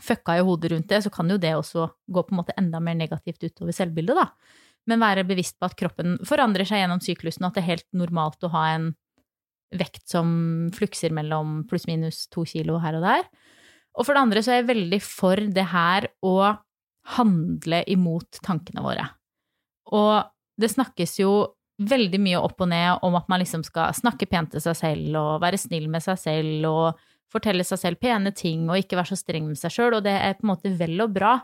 fucka i hodet rundt det, så kan jo det også gå på en måte enda mer negativt utover selvbildet, da. Men være bevisst på at kroppen forandrer seg gjennom syklusen, og at det er helt normalt å ha en vekt som flukser mellom pluss-minus to kilo her og der. Og for det andre så er jeg veldig for det her å handle imot tankene våre. Og det snakkes jo veldig mye opp og ned om at man liksom skal snakke pent til seg selv og være snill med seg selv og fortelle seg selv pene ting og ikke være så streng med seg sjøl, og det er på en måte vel og bra.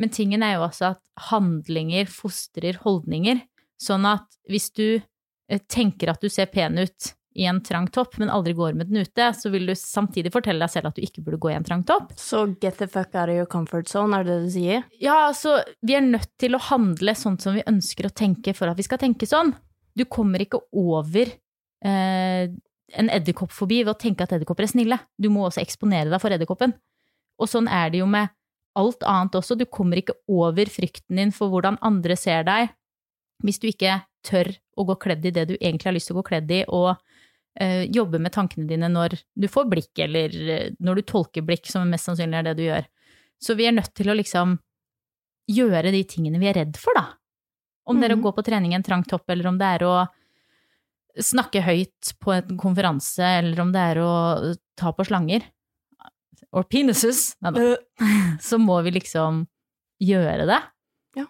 Men tingen er jo også at handlinger fostrer holdninger. Sånn at hvis du eh, tenker at du ser pen ut i en trang topp, men aldri går med den ute, så vil du samtidig fortelle deg selv at du ikke burde gå i en trang topp. Så get the fuck out of your comfort zone, er det det du sier? Ja, altså, vi er nødt til å handle sånn som vi ønsker å tenke for at vi skal tenke sånn. Du kommer ikke over eh, en edderkoppfobi ved å tenke at edderkopper er snille. Du må også eksponere deg for edderkoppen. Og sånn er det jo med alt annet også. Du kommer ikke over frykten din for hvordan andre ser deg, hvis du ikke tør å gå kledd i det du egentlig har lyst til å gå kledd i, og eh, jobbe med tankene dine når du får blikk, eller eh, når du tolker blikk, som mest sannsynlig er det du gjør. Så vi er nødt til å liksom gjøre de tingene vi er redd for, da. Om det er å Mhm. gå på trening i en trang topp, eller om det er å snakke høyt på en konferanse, eller om det er å ta på slanger, or penises, nei da, så må vi liksom gjøre det. Ja.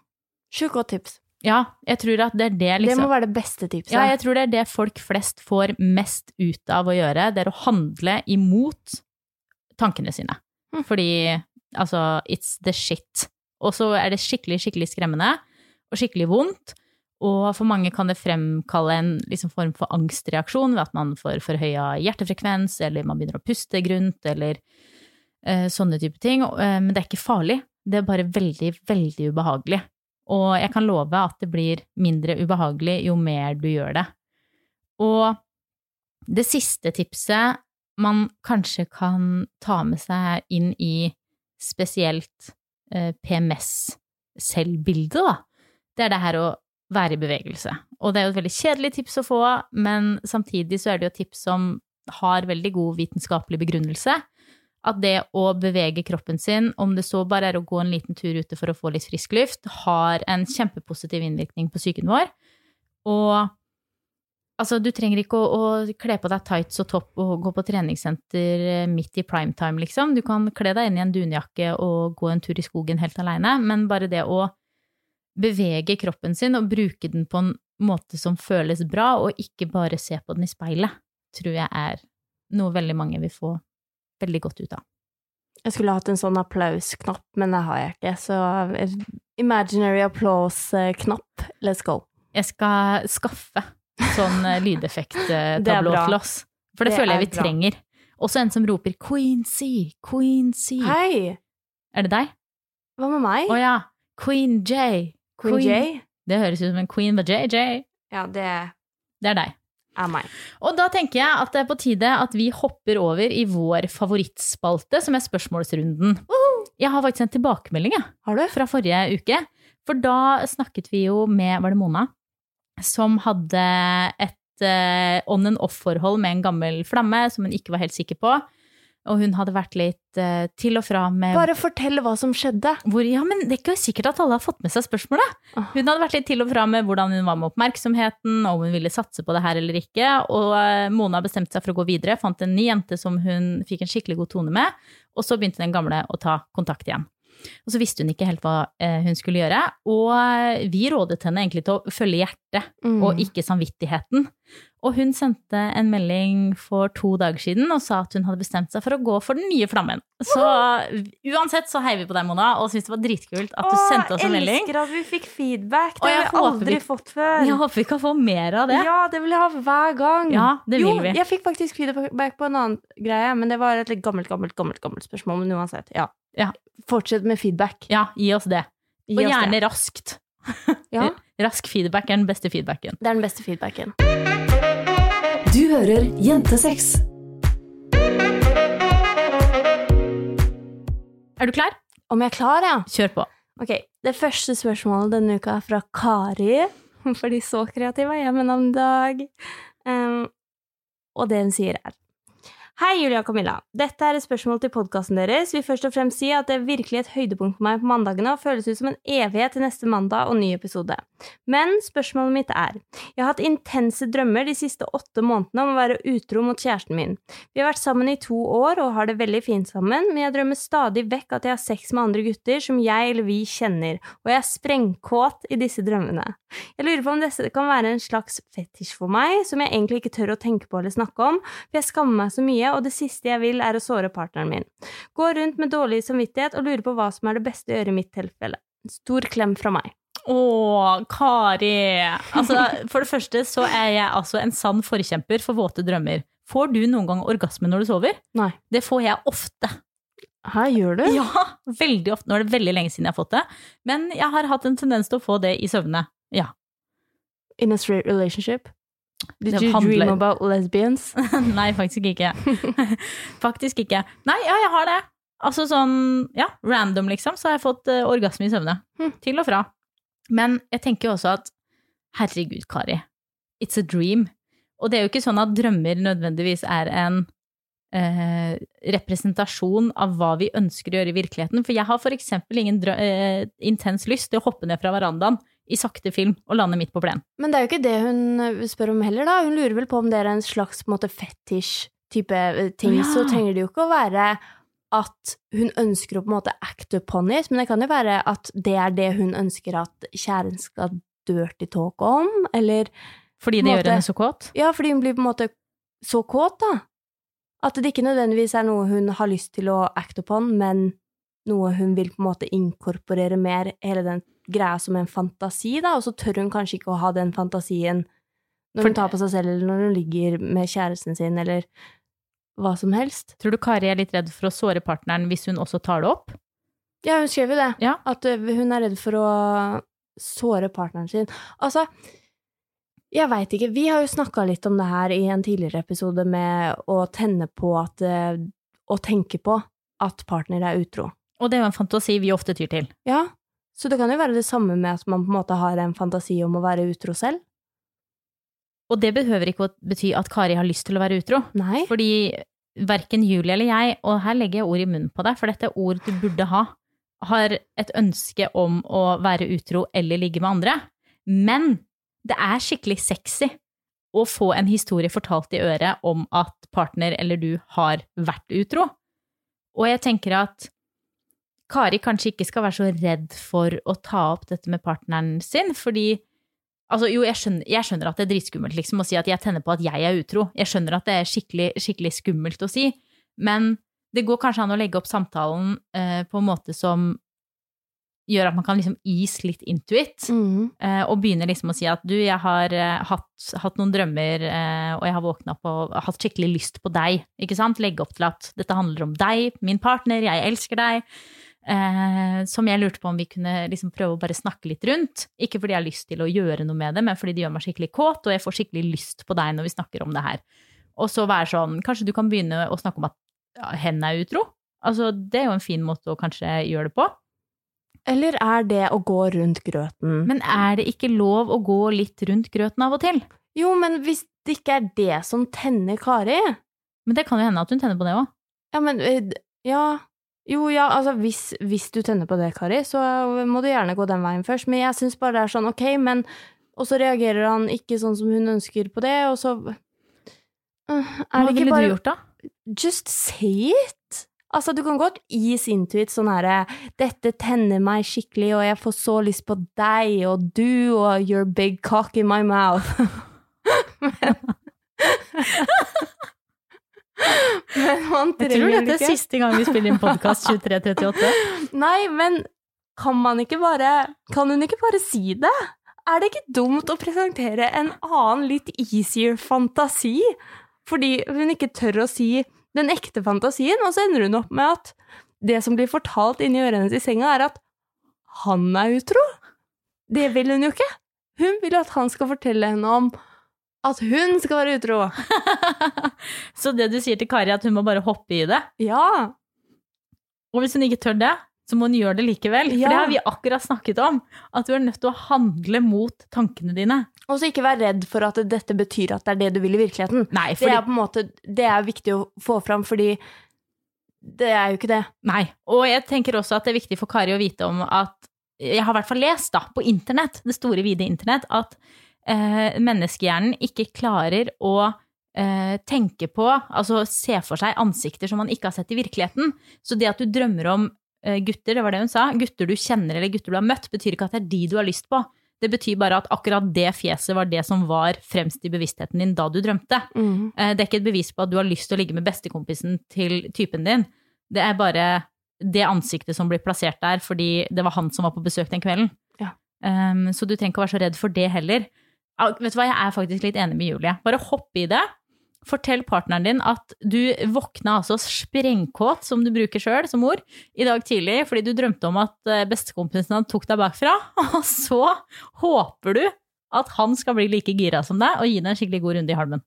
Sjukt godt tips. Ja, jeg tror at det er det Det liksom må være det beste tipset. Ja, jeg tror det er det folk flest får mest ut av å gjøre, det er å handle imot tankene sine. Mm. Fordi, altså, it's the shit. Og så er det skikkelig, skikkelig skremmende, og skikkelig vondt, og for mange kan det fremkalle en liksom, form for angstreaksjon ved at man får forhøya hjertefrekvens, eller man begynner å puste grunt, eller eh, sånne type ting. Eh, men det er ikke farlig, det er bare veldig, veldig ubehagelig. Og jeg kan love at det blir mindre ubehagelig jo mer du gjør det. Og det siste tipset man kanskje kan ta med seg inn i spesielt eh, PMS-selvbildet, da, det er det her å være i bevegelse. Og det er jo et veldig kjedelig tips å få, men samtidig så er det jo et tips som har veldig god vitenskapelig begrunnelse. At det å bevege kroppen sin, om det så bare er å gå en liten tur ute for å få litt frisk luft, har en kjempepositiv innvirkning på psyken vår. Og altså, du trenger ikke å, å kle på deg tights og topp og gå på treningssenter eh, midt i primetime, liksom. Du kan kle deg inn i en dunjakke og gå en tur i skogen helt aleine, men bare det å bevege kroppen sin og bruke den på en måte som føles bra, og ikke bare se på den i speilet, tror jeg er noe veldig mange vil få veldig godt ut av. Jeg skulle hatt en sånn applausknapp, men det har jeg ikke. Så imaginary applause-knapp, let's go. Jeg skal skaffe sånn eh, lydeffekttablå til oss. For det, Det føler er jeg vi bra. trenger. Også en som roper Queen C Hei! Er det deg? Hva med meg? Å ja. Queen J. Queen J? Det høres ut som en queen med JJ. Ja, det Det er deg. er meg. Og da tenker jeg at det er på tide at vi hopper over i vår favorittspalte, som er spørsmålsrunden. Jeg har faktisk en tilbakemelding jeg, Har du? fra forrige uke. For da snakket vi jo med, var det Mona, som hadde et eh, on and off-forhold med en gammel flamme som hun ikke var helt sikker på. Og hun hadde vært litt uh, til og fra med Bare fortell hva som skjedde. hvor, ja, men det er ikke sikkert at alle har fått med seg spørsmålet. Oh. Hun hadde vært litt til og fra med hvordan hun var med oppmerksomheten, og om hun ville satse på det her eller ikke. Og uh, Mona bestemte seg for å gå videre, fant en ny jente som hun fikk en skikkelig god tone med, og så begynte den gamle å ta kontakt igjen. Og så visste hun ikke helt hva eh, hun skulle gjøre, og eh, vi rådet henne egentlig til å følge hjertet Mm. og ikke samvittigheten. Og hun sendte en melding for to dager siden og sa at hun hadde bestemt seg for å gå for den nye flammen. Så uansett så heier vi på deg, Mona, og syns det var dritkult at du sendte oss en melding. elsker at vi fikk feedback. Det har vi aldri vi- fått før. Jeg håper vi kan få mer av det. Ja, det vil jeg ha hver gang. Ja, det jo, vi. jeg fikk faktisk feedback på en annen greie, men det var et litt gammelt, gammelt, gammelt, gammelt spørsmål. Men uansett, ja. Ja. Fortsett med feedback. Ja, gi oss det. Gi Og oss gjerne det. raskt. Ja, Rask feedback er den beste feedbacken. det er den beste feedbacken. Du hører Jentesex. Er du klar? Om jeg er klar, ja? Kjør på. Ok, Det første spørsmålet denne uka er fra Kari, fordi så kreativ er jeg med navnedag. Um, og det hun sier er Hei, Julia og Camilla. Dette er et spørsmål til podkasten deres. Vil først og fremst si at det er virkelig et høydepunkt for meg på mandagene og føles ut som en evighet til neste mandag og ny episode. Men spørsmålet mitt er Jeg har hatt intense drømmer de siste åtte månedene om å være utro mot kjæresten min. Vi har vært sammen i to år og har det veldig fint sammen, men jeg drømmer stadig vekk at jeg har sex med andre gutter som jeg eller vi kjenner, og jeg er sprengkåt i disse drømmene. Jeg lurer på om dette kan være en slags fetisj for meg, som jeg egentlig ikke tør å tenke på eller snakke om, for jeg skammer meg så mye, og det siste jeg vil er å såre partneren min. Går rundt med dårlig samvittighet og lurer på hva som er det beste å gjøre i mitt tilfelle. Stor klem fra meg. Å, Kari! Altså, for det første så er jeg altså en sann forkjemper for våte drømmer. Får du noen gang orgasme når du sover? Nei. Det får jeg ofte. Hæ, gjør du? Ja, veldig ofte. Nå er det veldig lenge siden jeg har fått det, men jeg har hatt en tendens til å få det i søvne. Ja. In a straight relationship? Did you handler- dream about lesbians? Nei, faktisk ikke. Faktisk ikke. Nei, ja, jeg har det. Altså sånn, ja, random liksom, så har jeg fått uh, orgasme i søvne. Hmm. Til og fra. Men jeg tenker jo også at herregud, Kari, it's a dream. Og det er jo ikke sånn at drømmer nødvendigvis er en uh, representasjon av hva vi ønsker å gjøre i virkeligheten. For jeg har for eksempel ingen drø uh, intens lyst til å hoppe ned fra verandaen i sakte film og lander midt på plenen. Men det er jo ikke det hun eh, spør om heller, da. Hun lurer vel på om det er en slags på en måte fetisj-type eh, ting. Ja. Så trenger det jo ikke å være at hun ønsker å på en måte act upon it, men det kan jo være at det er det hun ønsker at kjæren skal dirty talk om, eller Fordi det måte, gjør henne så kåt. Ja, fordi hun blir på en måte så kåt, da. At det ikke nødvendigvis er noe hun har lyst til å act upon, men noe hun vil på en måte inkorporere mer hele den greia som en fantasi, da, og så tør hun kanskje ikke å ha den fantasien når hun tar på seg selv, eller når hun ligger med kjæresten sin, eller hva som helst. Tror du Kari er litt redd for å såre partneren hvis hun også tar det opp? Ja, hun skrev jo det. Ja. At hun er redd for å såre partneren sin. Altså, jeg veit ikke. Vi har jo snakka litt om det her i en tidligere episode med å tenne på at Å tenke på at partner er utro. Og det er jo en fantasi vi ofte tyr til. Ja, så det kan jo være det samme med at man på en måte har en fantasi om å være utro selv. Og det behøver ikke å bety at Kari har lyst til å være utro. Nei. Fordi verken Julie eller jeg, og her legger jeg ord i munnen på deg, for dette er ord du burde ha, har et ønske om å være utro eller ligge med andre. Men det er skikkelig sexy å få en historie fortalt i øret om at partner eller du har vært utro. Og jeg tenker at Kari kanskje ikke skal være så redd for å ta opp dette med partneren sin, fordi Altså, jo, jeg skjønner, jeg skjønner at det er dritskummelt liksom, å si at jeg tenner på at jeg er utro. Jeg skjønner at det er skikkelig, skikkelig skummelt å si, men det går kanskje an å legge opp samtalen eh, på en måte som gjør at man kan liksom ease litt into it, Mm. eh, og begynne liksom å si at du, jeg har eh, hatt, hatt noen drømmer, eh, og jeg har våkna opp og hatt skikkelig lyst på deg, ikke sant? Legge opp til at dette handler om deg, min partner, jeg elsker deg. Eh, som jeg lurte på om vi kunne liksom prøve å bare snakke litt rundt. Ikke fordi jeg har lyst til å gjøre noe med det, men fordi det gjør meg skikkelig kåt, og jeg får skikkelig lyst på deg når vi snakker om det her. Og så være sånn, kanskje du kan begynne å snakke om at ja, hen er utro? Altså, det er jo en fin måte å kanskje gjøre det på. Eller er det å gå rundt grøten? Men er det ikke lov å gå litt rundt grøten av og til? jo, men hvis det ikke er det som tenner Kari Men det kan jo hende at hun tenner på det òg. Ja, men Ja. Jo, ja, altså hvis, hvis du tenner på det, Kari, så må du gjerne gå den veien først. Men jeg syns bare det er sånn, ok, men Og så reagerer han ikke sånn som hun ønsker på det, og så Øh, Er Hva ville bare du gjort da? Just say it! Altså, du kan godt ease into it sånn herre Dette tenner meg skikkelig, og jeg får så lyst på deg og du og your big cock in my mouth. men Men man Jeg tror dette er siste gang vi spiller inn podkast 2338. Nei, men kan man ikke bare Kan hun ikke bare si det? Er det ikke dumt å presentere en annen, litt easier fantasi? Fordi hun ikke tør å si den ekte fantasien, og så ender hun opp med at det som blir fortalt inni ørene hennes i senga, er at han er utro. Det vil hun jo ikke. Hun vil at han skal fortelle henne om at hun skal være utro. Så det du sier til Kari, er at hun må bare hoppe i det? Ja. Og hvis hun ikke tør det, så må hun gjøre det likevel. For Ja. det har vi akkurat snakket om. At du er nødt til å handle mot tankene dine. Og så ikke være redd for at dette betyr at det er det du vil i virkeligheten. Nei, Det er på en måte Det er viktig å få fram, fordi det er jo ikke det. nei. Og jeg tenker også at det er viktig for Kari å vite om at Jeg har i hvert fall lest da, på internett, det store, vide internett, at menneskehjernen ikke klarer å eh, tenke på, altså se for seg ansikter som man ikke har sett i virkeligheten. Så det at du drømmer om eh, gutter, det var det hun sa, gutter du kjenner eller gutter du har møtt, betyr ikke at det er de du har lyst på. Det betyr bare at akkurat det fjeset var det som var fremst i bevisstheten din da du drømte. Eh, Det er ikke et bevis på at du har lyst til å ligge med bestekompisen til typen din. Det er bare det ansiktet som blir plassert der fordi det var han som var på besøk den kvelden. Ja. Um, så du trenger ikke å være så redd for det heller. Vet du hva, jeg er faktisk litt enig med Julie. Bare hopp i det. Fortell partneren din at du våkna altså sprengkåt, som du bruker sjøl som ord, i dag tidlig fordi du drømte om at eh, bestekompisen din tok deg bakfra. Og så håper du at han skal bli like gira som deg og gi deg en skikkelig god runde i halmen.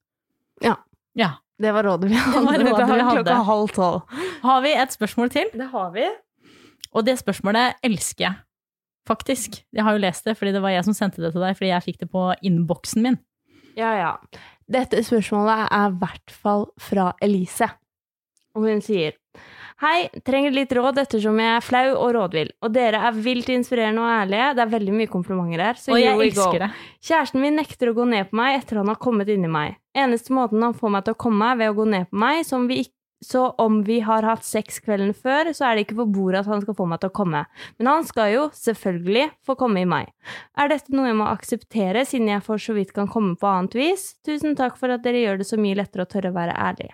Ja. Ja. Det var rådet vi hadde. Det var rådet vi hadde. Klokka halv tolv. Har vi et spørsmål til? Det har vi. Og det spørsmålet elsker jeg, faktisk. Jeg har jo lest det, fordi det var jeg som sendte det til deg, fordi jeg fikk det på innboksen min. Ja, ja. Dette spørsmålet er i hvert fall fra Elise. Og hun sier Hei, trenger litt råd ettersom jeg er flau og rådvill. Og dere er vilt inspirerende og ærlige. Det er veldig mye komplimenter her. Så Og jeg elsker det. Kjæresten min nekter å gå ned på meg etter han har kommet inni meg. Eneste måten han får meg til å komme, er ved å gå ned på meg, som vi ikk- så om vi har hatt sex kvelden før, så er det ikke på bordet at han skal få meg til å komme. Men han skal jo, selvfølgelig, få komme i mai. Er dette noe jeg må akseptere, siden jeg for så vidt kan komme på annet vis? Tusen takk for at dere gjør det så mye lettere å tørre å være ærlig.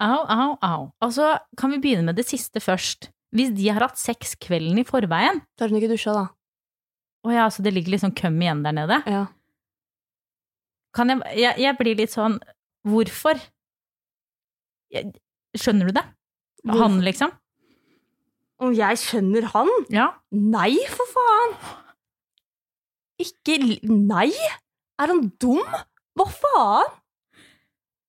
Au, au, au. Altså, kan vi begynne med det siste først? Hvis de har hatt sex kvelden i forveien Da har hun ikke dusja, da. Å ja, så det ligger liksom køm igjen der nede? Ja. Kan jeg, jeg, jeg blir litt sånn Hvorfor? Skjønner du det? Han, liksom? Om jeg skjønner han? Ja. Nei, for faen! Ikke Nei! Er han dum? Hva faen?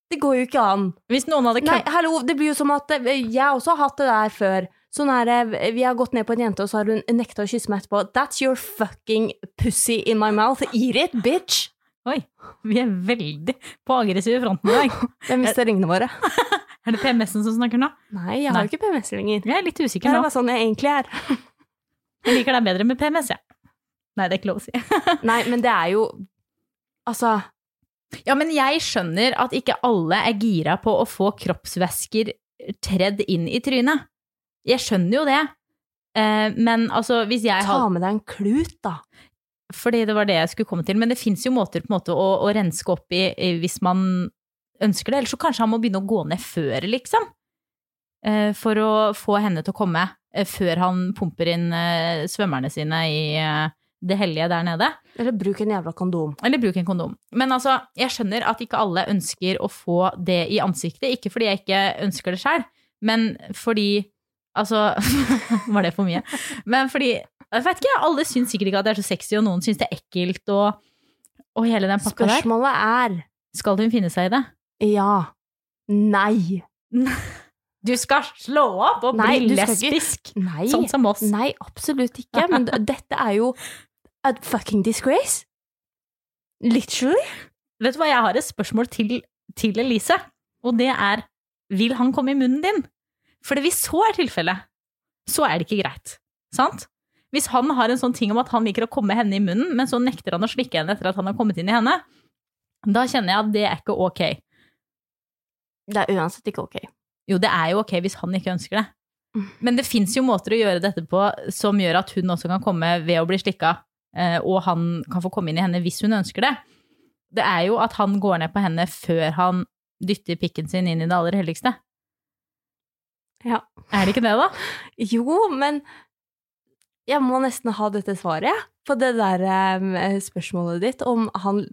Det går jo ikke an. Hvis noen hadde Nei, hallo, det blir jo som at Jeg også har hatt det der før. Sånn er det Vi har gått ned på en jente, og så har hun nekta å kysse meg etterpå. That's your fucking pussy in my mouth. Eat it, bitch! Oi, vi er veldig på aggressive fronten i dag. Jeg mista ringene våre. Er det PMS-en som snakker nå? Nei, jeg har jo ikke PMS lenger. Jeg er litt Det usikker er nå. bare sånn jeg egentlig er. Jeg liker deg bedre med PMS, jeg. Nei, det er ikke lov å si. Nei, men det er jo Altså Ja, men jeg skjønner at ikke alle er gira på å få kroppsvæsker tredd inn i trynet. Jeg skjønner jo det. Eh, men altså, hvis jeg har Ta med deg en klut, da. Fordi det var det jeg skulle komme til. Men det fins jo måter måte å, å renske opp i, hvis man ønsker det. Eller så kanskje han må begynne å gå ned før, liksom. Eh, for å få henne til å komme eh, før han pumper inn eh, svømmerne sine i det hellige der nede. Eller bruk en jævla kondom. Eller bruk en kondom. Men altså, jeg skjønner at ikke alle ønsker å få det i ansiktet. Ikke fordi jeg ikke ønsker det sjøl, men fordi Altså, var det for mye? Men fordi Jeg vet ikke, alle syns sikkert ikke at det er så sexy, og noen syns det er ekkelt, og, og hele den pakka der. Spørsmålet er Skal hun finne seg i det? ja. Nei. Du skal slå opp og Nei, bli lesbisk, Nei. sånn som oss. Nei, absolutt ikke. Men dette er jo a fucking disgrace. Literally. Vet du hva, jeg har et spørsmål til, til Elise, og det er Vil han komme i munnen din? For hvis så er tilfellet, så er det ikke greit. Sant? Hvis han har en sånn ting om at han liker å komme henne i munnen, men så nekter han å slikke henne etter at han har kommet inn i henne, da kjenner jeg at det er ikke ok. Det er uansett ikke ok. Jo, det er jo ok hvis han ikke ønsker det. Mm. Men det fins jo måter å gjøre dette på som gjør at hun også kan komme ved å bli slikka, eh, og han kan få komme inn i henne hvis hun ønsker det. Det er jo at han går ned på henne før han dytter pikken sin inn i det aller helligste. Ja. Er det ikke det, da? Jo, men jeg må nesten ha dette svaret, på det der um, spørsmålet ditt om han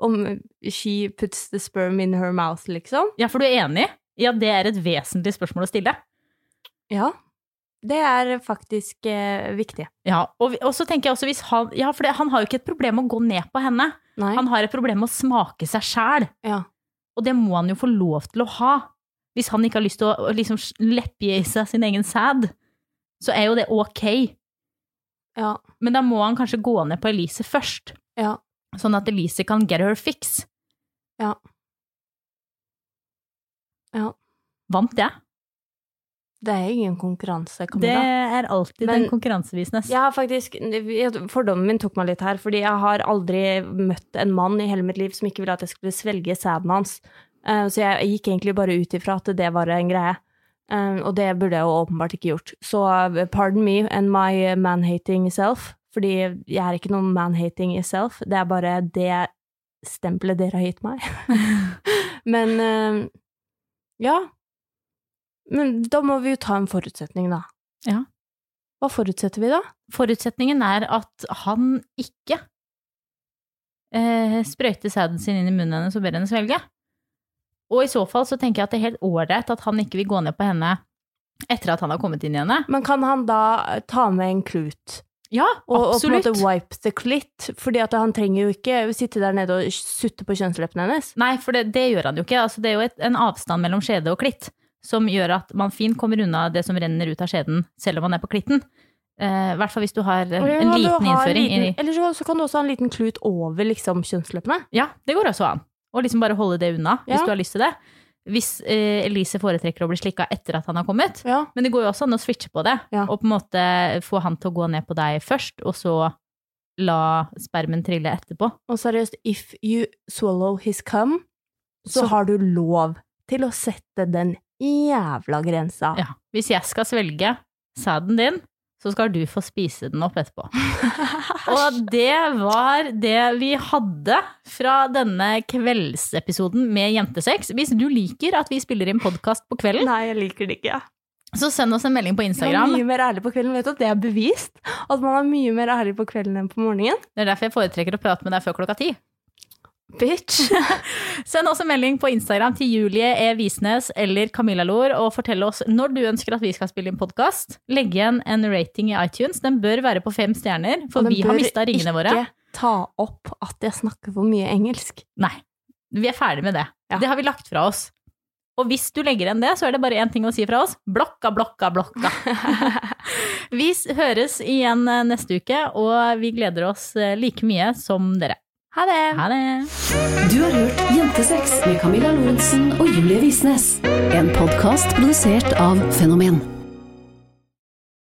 Om she puts the sperm in her mouth, liksom. Ja, for du er enig at det er et vesentlig spørsmål å stille? Ja. Det er faktisk eh, viktig. Ja, og, og så tenker jeg også hvis han Ja, for det, han har jo ikke et problem med å gå ned på henne. Nei. Han har et problem med å smake seg sjæl. Ja. Og det må han jo få lov til å ha. Hvis han ikke har lyst til å, å liksom leppe i seg sin egen sæd, så er jo det ok. Ja. Men da må han kanskje gå ned på Elise først, Ja. sånn at Elise kan get her fix. Ja. Ja. Vant jeg? Det er ingen konkurranse, Det er alltid Men- den konkurransevisnes. Ja, faktisk, Fordommen min tok meg litt her, fordi jeg har aldri møtt en mann i hele mitt liv som ikke ville at jeg skulle svelge sæden hans. Eh, Så jeg gikk egentlig bare ut ifra at det var en greie. Eh, Og det burde jeg jo åpenbart ikke gjort. Så eh, pardon me and my man-hating self, fordi jeg er ikke noe man-hating i self, det er bare det stempelet dere har gitt meg. Men uh, ja. Men da må vi jo ta en forutsetning, da. Ja. Hva forutsetter vi da? Forutsetningen er at han ikke eh, sprøyter sæden sin inn i munnen hennes og ber henne svelge. Og i så fall så tenker jeg at det er helt ålreit at han ikke vil gå ned på henne etter at han har kommet inn i henne. Men kan han da ta med en klut? Ja, Og, og på en måte wipe the clit? Fordi han trenger jo ikke sitte der nede og sutte på kjønnsleppene hennes. Nei, for det, det gjør han jo ikke. Altså, det er jo et, en avstand mellom skjede og klitt. som gjør at man fint kommer unna det som renner ut av skjeden, selv om man er på klitten. Eh, I hvert fall hvis du har en, en du liten ha en innføring. liten- Eller så, så kan du også ha en liten klut over liksom kjønnsleppene. ja, det går også an. Og liksom bare holde det unna, hvis du har lyst til det. Hvis eh, Elise foretrekker å bli slikka etter at han har kommet. Men det går jo også an å switche på det, og på en måte få han til å gå ned på deg først, og så la spermen trille etterpå. Og seriøst, if you swallow his cum, så, Så- har du lov til å sette den jævla grensa. Ja. Hvis jeg skal svelge sæden din, så skal du få spise den opp etterpå. Og det var det vi hadde fra denne kveldsepisoden med Jentesex. Hvis du liker at vi spiller inn podkast på kvelden, Nei, jeg liker det ikke. så send oss en melding på Instagram. Man er mye mer ærlig på kvelden. Vet du at det er bevist? At man er mye mer ærlig på kvelden enn på morgenen? Det er derfor jeg foretrekker å prate med deg før klokka ti. Bitch! Send oss en melding på Instagram til Julie E. Visnes eller Camilla Lor og fortell oss når du ønsker at vi skal spille inn podkast. Legg igjen en rating i iTunes. Den bør være på fem stjerner, for vi har mista ringene våre. Den bør ikke ta opp at jeg snakker for mye engelsk. Nei. Vi er ferdig med det. Ja. Det har vi lagt fra oss. Og hvis du legger igjen det, så er det bare én ting å si fra oss. Blokka, blokka, blokka. vi høres igjen eh, neste uke, og vi gleder oss eh, like mye som dere. Ha det! Ha det! Du har hørt Jentesex med Camilla Lorentzen og Julie Visnes. En podkast produsert av Fenomen.